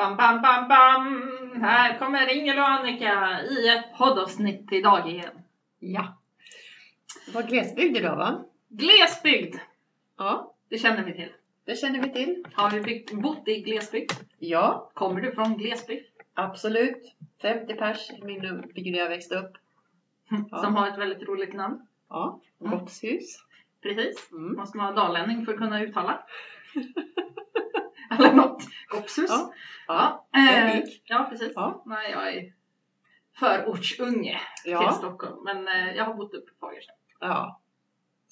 Bam, bam, bam, bam! Här kommer Ingel och Annika i ett poddavsnitt idag igen. Ja. Det var glesbygd idag va? Glesbygd! Ja, Det känner vi till. det känner vi till. Har du byggt, bott i glesbygd? Ja, Kommer du från glesbygd? absolut. 50 pers i min by där jag växte upp. Ja. Som har ett väldigt roligt namn. Ja, Mm. Gottshus. Precis. Mm. Måste man vara dalänning för att kunna uttala. Eller något. Gopsus. Ja. Ja, är eh, ja precis. Ja. Nej, jag är förortsunge till Ja. Stockholm. Men eh, jag har bott uppe på Fagersta. ja.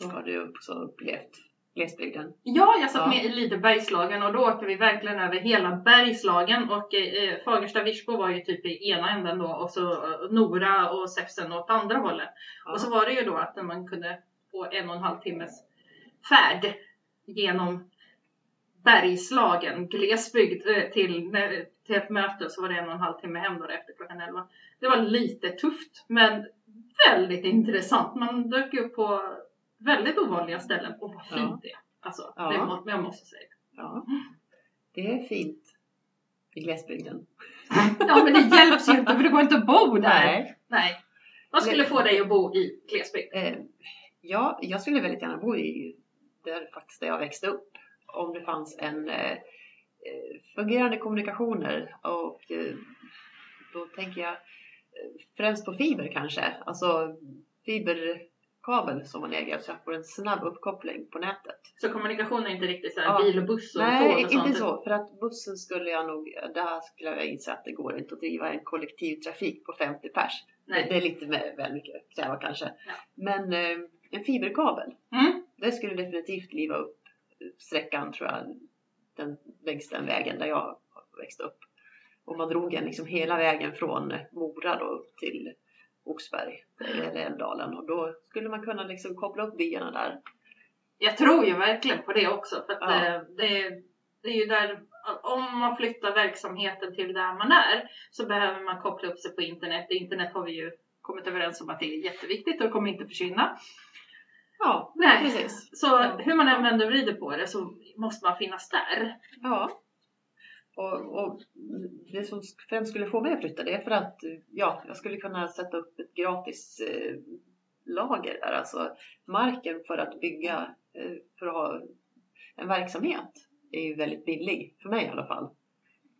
Då har du också upplevt glesbygden. Ja, jag satt Ja. med i lite Bergslagen och då åkte vi verkligen över hela Bergslagen och eh, Fagersta Virsbo var ju typ i ena änden då och så eh, Nora och Säfsen åt andra hållet. Ja. Och så var det ju då att man kunde få en och en halv timmes färd genom Bergslagen, glesbygd eh, till, till ett möte så var det en och en halv timme hem då efter klockan 11. Det var lite tufft men väldigt intressant. Man dök upp på väldigt ovanliga ställen och vad fint Ja. det är. Alltså, Ja. det må, jag måste säga. Ja. Det är fint i glesbygden. Ja men det hjälps ju inte för det går inte att bo där. Nej. Nej. Vad skulle få dig att bo i glesbygd? Eh, ja, jag skulle väldigt gärna bo i där faktiskt där jag växte upp. Om det fanns en eh, eh, fungerande kommunikationer och eh, då tänker jag eh, främst på fiber kanske. Alltså fiberkabel som man äger så jag får en snabb uppkoppling på nätet. Så kommunikation är inte riktigt så här Ja. bil och buss och tåg Nej, och sånt? inte så. För att bussen skulle jag nog, där skulle jag inse att det går inte att driva en kollektivtrafik på 50 pers. Nej. Det är lite med, väl mycket att kräva kanske. Ja. Men eh, en fiberkabel, Mm. det skulle definitivt liva upp sträckan tror jag, den, längs den vägen där jag växte upp. Och man drog en liksom hela vägen från Mora då upp till Oxberg eller Älvdalen och då skulle man kunna liksom koppla upp byarna där. Jag tror ju verkligen på det också. För att Ja. eh, det, det är ju där, om man flyttar verksamheten till där man är så behöver man koppla upp sig på internet. Internet har vi ju kommit överens om att det är jätteviktigt och kommer inte försvinna. Ja, Nej. precis. Så Ja. hur man än vänder och vrider på det så måste man finnas där. Ja. Och, och det som främst skulle få mig att flytta det är för att ja, jag skulle kunna sätta upp ett gratis eh, lager där. Alltså marken för att bygga, eh, för att ha en verksamhet är ju väldigt billig. För mig i alla fall.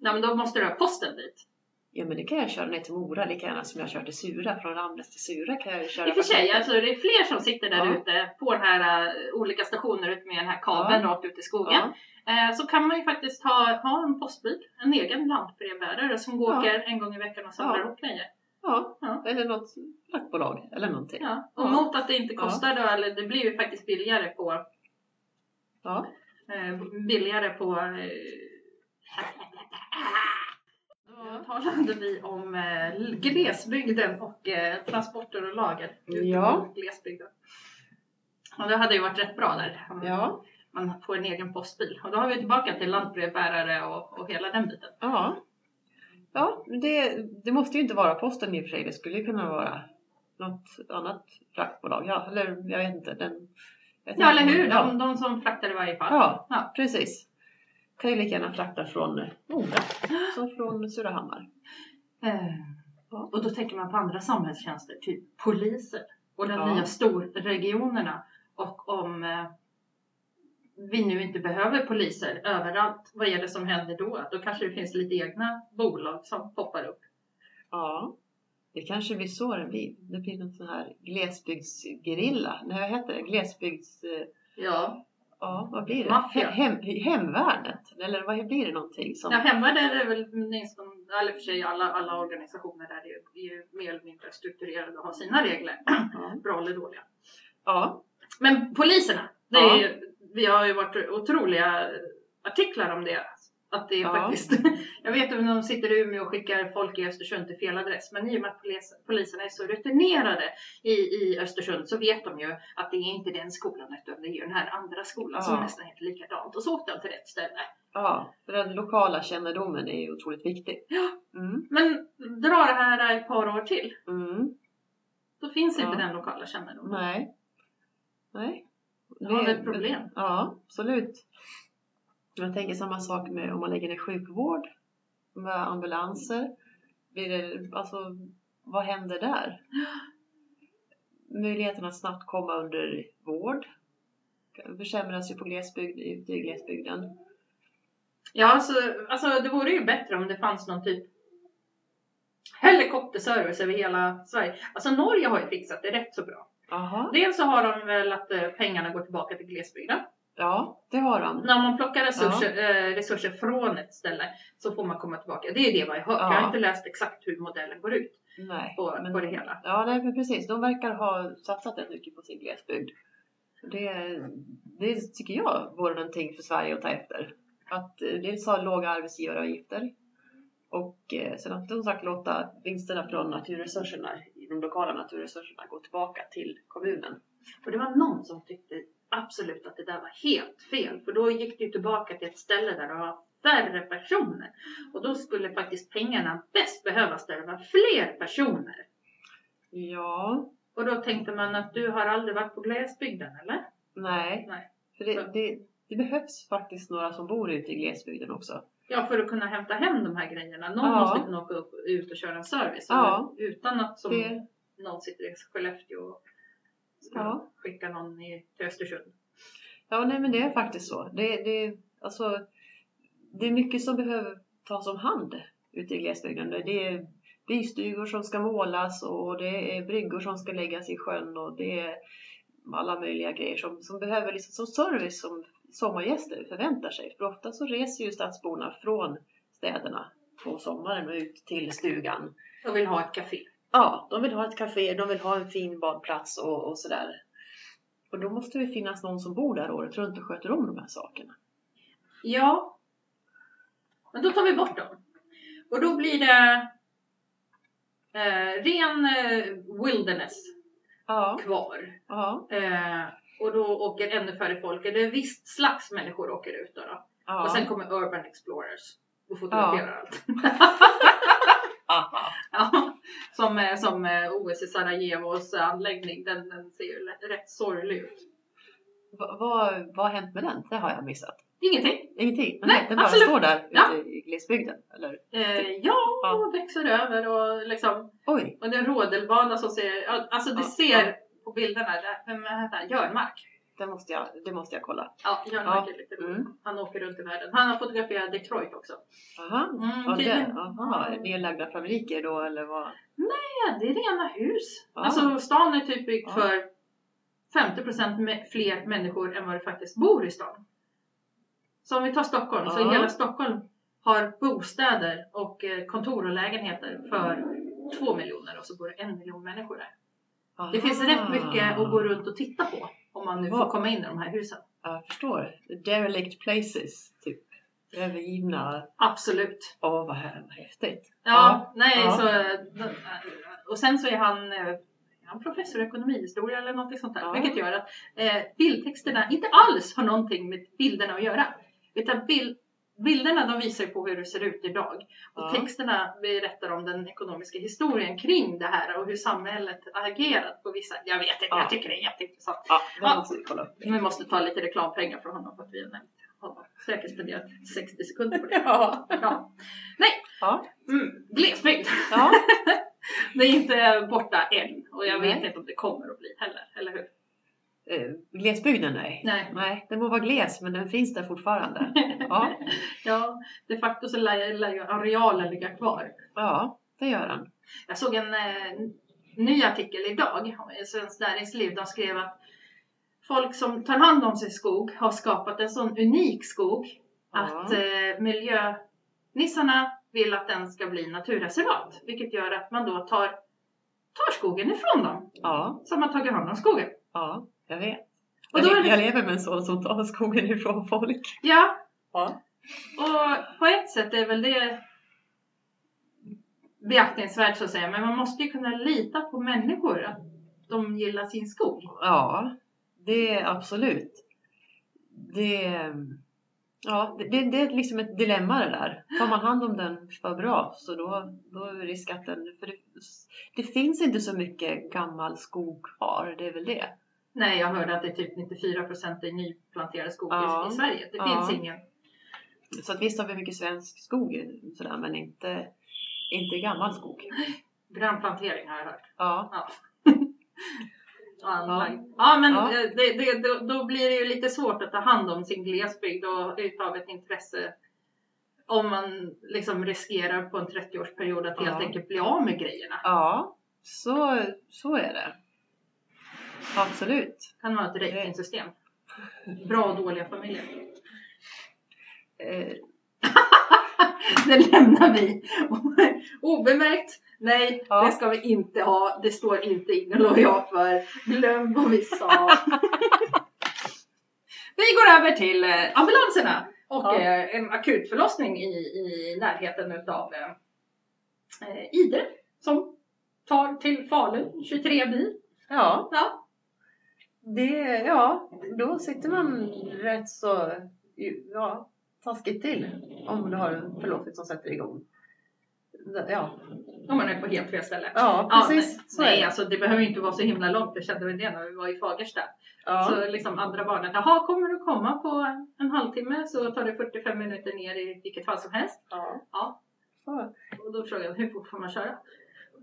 Ja, men då måste du ha posten dit. Ja men det kan jag köra ner till Mora lika gärna som jag kör till Sura. Från Ramnäs till Sura kan jag köra. I och för sig, alltså, det är fler som sitter där Ja. ute på den här uh, olika stationer ut med den här kabeln rakt ut i skogen. ja, Eh, så kan man ju faktiskt ha, ha en postbil, en egen lantbrevbärare som går Ja. åker en gång i veckan och samlar Ja. ihop grejer. ja, Ja. eller något fraktbolag eller någonting. Ja. Och Ja. mot att det inte Ja. kostar då, eller det blir ju faktiskt billigare på, Ja. eh, billigare på då talade vi om eh, glesbygden och eh, transporter och lager Ja. glesbygden. Och det hade ju varit rätt bra där. om Ja. Man får en egen postbil. Och då har vi tillbaka till lantbrevbärare och, och hela den biten. Ja, ja det, det måste ju inte vara posten i och för sig. Det skulle ju kunna vara något annat fraktbolag. Ja, eller jag vet inte. Den, jag vet Ja, inte. eller hur? Ja, De, de som fraktar i varje fall. ja, Ja. precis. Kan ju lika gärna frakta från Mora som från Surahammar. Eh, Ja. Och då tänker man på andra samhällstjänster, typ poliser och de Ja. nya storregionerna. Och om eh, vi nu inte behöver poliser överallt, vad är det som händer då? Då kanske det finns lite egna bolag som poppar upp. Ja, det kanske blir så det blir. Det blir någon sån här glesbygdsgerilla. Nej, vad heter det? Glesbygds... eh, Ja, Ja, vad blir det? Hem, hemvärnet? Eller vad blir det någonting som... ja hemvärn är det väl nästan, eller för sig alla, alla organisationer där är ju, är ju mer eller mindre strukturerade och har sina regler. Ja. Bra eller dåliga. ja. Men poliserna, det är Ja. ju, vi har ju varit otroliga artiklar om det. Att det är Ja. faktiskt, jag vet att de sitter i Umeå och skickar folk i Östersund till fel adress. Men i och med att polis, poliserna är så rutinerade i, i Östersund så vet de ju att det är inte den skolan utan det är ju den här andra skolan som Ja. nästan heter likadant. Och så åkte de till rätt ställe. Ja, för den lokala kännedomen är ju otroligt viktig. Ja. Mm. Men dra det här ett par år till. Mm. Då finns inte Ja. den lokala kännedomen. Nej. Nej. Då har vi ett problem. Ja, absolut. Jag tänker samma sak med om man lägger ner sjukvård. med ambulanser? Blir det, alltså, vad händer där? Möjligheten att snabbt komma under vård försämras ju på glesbygd, ute i glesbygden. Ja, alltså, alltså det vore ju bättre om det fanns någon typ helikopterservice över hela Sverige. Alltså Norge har ju fixat det rätt så bra. Aha. Dels så har de väl att eh, pengarna går tillbaka till glesbygden. Ja, det har de. När man plockar resurser, eh, resurser från ett ställe så får man komma tillbaka. Det är det jag har hört. Ja. Jag har inte läst exakt hur modellen går ut Nej, på, men- på det hela. Ja, nej, men precis. De verkar ha satsat rätt mycket på sin glesbygd. Det, det tycker jag vore någonting för Sverige att ta efter. Att eh, dels ha låga arbetsgivaravgifter och eh, sen att som sagt låta vinsterna från naturresurserna, de lokala naturresurserna gå tillbaka till kommunen. Och det var någon som tyckte absolut att det där var helt fel. För då gick ju tillbaka till ett ställe där det var färre personer. Och då skulle faktiskt pengarna bäst behövas där det var fler personer. Ja, Och då tänkte man att du har aldrig varit på glesbygden eller? nej. Nej. För det, det, det behövs faktiskt några som bor ute i glesbygden också. Ja, för att kunna hämta hem de här grejerna. Någon Ja. måste kunna åka upp, ut och köra en service. Ja. Utan att som Det, någon sitter i Skellefteå och Ja. skicka någon i, till Östersund. Ja, nej men det är faktiskt så. Det, det, alltså, det är mycket som behöver tas om hand ute i glesbygden. Det är bystugor som ska målas och det är bryggor som ska läggas i sjön och det är alla möjliga grejer som, som behöver liksom som service som sommargäster förväntar sig. För ofta så reser ju stadsborna från städerna på sommaren och ut till stugan. Jag vill ha ett café. Ja, de vill ha ett café, de vill ha en fin badplats och, och sådär. Och då måste det finnas någon som bor där året runt och sköter om de här sakerna. Ja. Men då tar vi bort dem. Och då blir det eh, ren eh, wilderness Ja, kvar. ja, Eh, och då åker ännu färre folk, eller visst slags människor åker ut då. då. ja. Och sen kommer Urban Explorers och fotograferar allt. Ja, som, eh, som eh, OS i Sarajevos anläggning, den, den ser ju rätt sorglig ut. Va, vad, vad har hänt med den? Det har jag missat. Ingenting. Ingenting? Nej, den bara absolut. står där ute Ja. i glesbygden? Eller? Eh, ja, Ja. växer över och liksom Oj! Och det är en rodelbana som ser, alltså det Ja, ser på bilderna, där, vem heter han? Det måste jag, det måste jag kolla. Ja, Jörmark Ja, är rolig. mm. Han åker runt i världen. Han har fotograferat Detroit också. Aha. Mm, det, aha. Nedlagda fabriker då eller vad? Ja, det är rena hus. Ja. Alltså stan är typ byggd Ja. för 50% me- fler människor än vad det faktiskt bor i stan. Så om vi tar Stockholm, så Ja. hela Stockholm har bostäder och eh, kontor och lägenheter för två miljoner och så bor det en miljon människor där. Det finns rätt mycket att gå runt och titta på om man nu får komma in i de här husen. Jag förstår. Derelict places, typ. Övergivna. Absolut. Åh, vad häftigt. Ja, Ja, nej ja. så... Och sen så är han, eh, han professor i ekonomihistoria eller något sånt där. Ja. Vilket gör att eh, bildtexterna inte alls har någonting med bilderna att göra. Utan bild, bilderna de visar på hur det ser ut idag. Och Ja. texterna berättar om den ekonomiska historien kring det här och hur samhället agerat på vissa... Jag vet inte, Ja. jag tycker det är jätteintressant. Ja, Ja. måste vi kolla. Vi måste ta lite reklampengar från honom för att vi har nämnt honom. Säkert spenderat 60 sekunder på det. Ja. Ja. Nej, Ja. mm, glesbygd. ja. Det är inte borta än och jag vet Nej. inte om det kommer att bli heller, eller hur? Eh, glesbygden, nej. Nej. Nej, den må vara gles, men den finns där fortfarande. Ja, Ja, de facto så lär, lär arealen ligga kvar. ja det gör den. Jag såg en eh, ny artikel idag i Svenskt Näringsliv. De skrev att folk som tar hand om sin skog har skapat en sån unik skog Ja. att eh, miljönissarna vill att den ska bli naturreservat. Vilket gör att man då tar, tar skogen ifrån dem Ja, som har tagit hand om skogen. ja, jag vet. Och Jag, då le- det- jag lever med en sån som tar skogen ifrån folk. Ja, Ja. Och på ett sätt är väl det beaktansvärt så att säga, men man måste ju kunna lita på människor att de gillar sin skog. Ja, det är absolut. Det, ja, det, det, är liksom ett dilemma det där. Tar man hand om den för bra så då, då är risk att den... För det, det finns inte så mycket gammal skog kvar, det är väl det. Nej, jag hörde att det är typ 94% i nyplanterad skog Ja. i Sverige. Det Ja. finns ingen Så att visst har vi mycket svensk skog sådär, men inte, inte gammal skog. Grannplantering har jag hört. Ja, Ja. Ja, ja men Ja. eh, Det, det, då, då blir det ju lite svårt att ta hand om sin glesbygd och utav ett intresse om man liksom riskerar på en 30-årsperiod att helt enkelt bli av med grejerna. ja så, så är det. Absolut. Kan ha ett ratingsystem. Bra och dåliga familjer. Eh, Det lämnar vi obemärkt. Nej, Ja. det ska vi inte ha. Det står inte Ingela och jag för. Glöm vad vi sa. vi går över till eh, ambulanserna och Ja. eh, en akutförlossning i, i närheten utav eh, eh, Idre som tar till Falun 23 bil. ja, Ja, det, ja, då sitter man rätt så ja, taskigt till om du har en förlossning som sätter igång. Ja, om man är på helt fel ställe. ja Ja, precis. nej, är nej det. alltså det behöver ju inte vara så himla långt. Det kände vi det när vi var i Fagersta. Ja. Så liksom andra barnet, jaha kommer du komma på en halvtimme så tar det 45 minuter ner i vilket fall som helst. Ja. Ja. Och då frågade jag hur fort får man köra?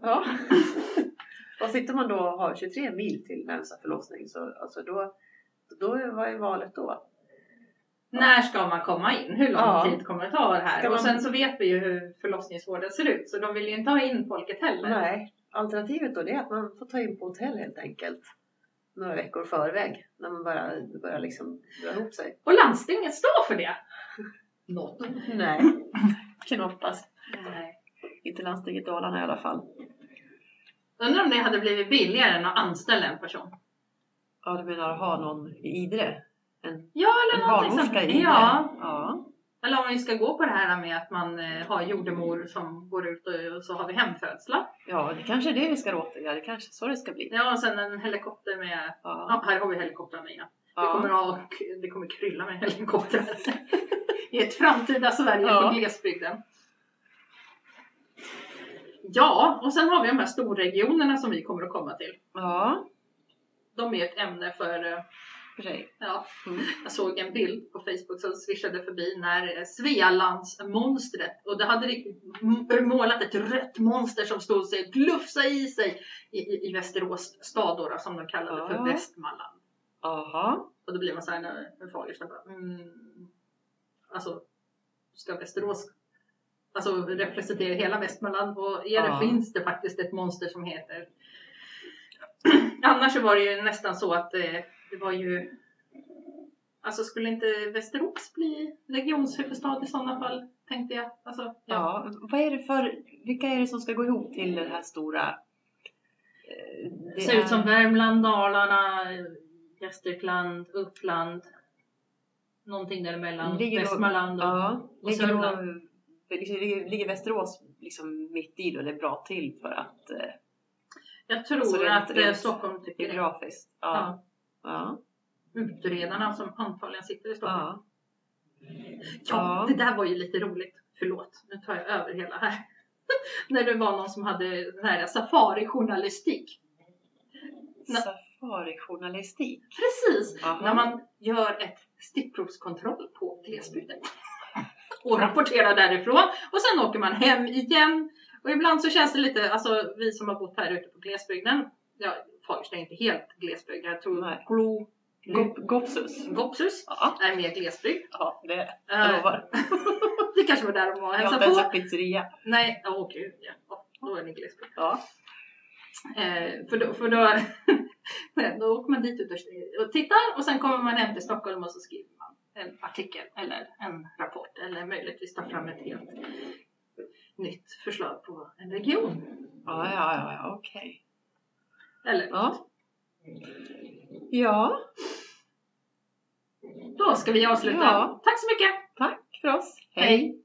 Ja. och sitter man då och har 23 mil till närmsta förlossning så alltså då, då vad är valet då? När ska man komma in? Hur lång Ja. tid kommer det ta det här? Ska Och man- sen så vet vi ju hur förlossningsvården ser ut så de vill ju inte ha in folket heller. Nej, alternativet då det är att man får ta in på hotell helt enkelt. Några veckor förväg när man börjar, börjar liksom dra ihop sig. Och landstinget står för det. Något. Nej, knappast. Nej. Inte landstinget Dalarna i alla fall. Undrar om det hade blivit billigare än att anställa en person. Ja, du menar att ha någon i Idre? En, Ja, en eller någonting barnmorska i Idre? Ja, ja. Eller om vi ska gå på det här med att man eh, har jordemor som går ut och, så har vi hemfödslar. Ja, det kanske är det vi ska åt. Ja, det kanske så det ska bli. Ja, och sen en helikopter med... Ja. Ja, här har vi helikoptrarna igen. Det kommer, Ja. ha, det kommer krylla med helikoptrar. I ett framtida Sverige Ja. på glesbygden. Ja, och sen har vi de här storregionerna som vi kommer att komma till. ja, De är ett ämne för, eh, för sig. ja, Mm. jag såg en bild på Facebook som svischade förbi när eh, Svealandsmonstret och det hade målat ett rött monster som stod sig glufsa i sig i, i, i Västerås stad då, som de kallade för Ja. Västmanland. Aha. Och då blir man såhär när Fagersta bara mm, Alltså ska Västerås Alltså representera hela Västmanland och är det Ja. finns det faktiskt ett monster som heter Annars så var det ju nästan så att eh, det var ju Alltså skulle inte Västerås bli regionshuvudstad i sådana fall tänkte jag. Alltså, ja. Ja. Vad är det för, vilka är det som ska gå ihop till det här stora? eh, Det Ser ut som Värmland, Dalarna, Gästrikland, Uppland. Någonting däremellan. Ligger Västmanland och Ja, och Sörmland. Ligger, ligger, ligger Västerås liksom mitt i då? Det är bra till för att eh, Jag tror Alltså, att eh, rent Stockholm tycker det. geografiskt. Ja. Ja. Utredarna som antagligen sitter i Stockholm. ja. Ja, Ja. det där var ju lite roligt. Förlåt, nu tar jag över hela här. När det var någon som hade här safari-journalistik. Safarijournalistik. Precis! Aha. När man gör ett stickprovskontroll på glesbygden. Och rapporterar därifrån. Och sen åker man hem igen. Och ibland så känns det lite, alltså vi som har bott här ute på glesbygden. Ja, Fagersta är inte helt glesbygd. Jag tror Nej. Glo, Gop- Gopsus. Gopsus Ja. är mer glesbygd. ja, det är det. Eh, Jag lovar. det kanske var där de var och Jag har hälsade inte ens på. en pizzeria. Nej, åh gud ja. Ja, Då är ni glesbygd. Ja. Eh, för då, för då, då åker man dit och, och tittar och sen kommer man hem till Stockholm och så skriver man en artikel eller en rapport eller möjligtvis tar fram ett helt nytt förslag på en region. Ja, ja, ja, okej. Eller Ja. Ja, då ska vi avsluta. Ja. Tack så mycket! tack för oss. Hej.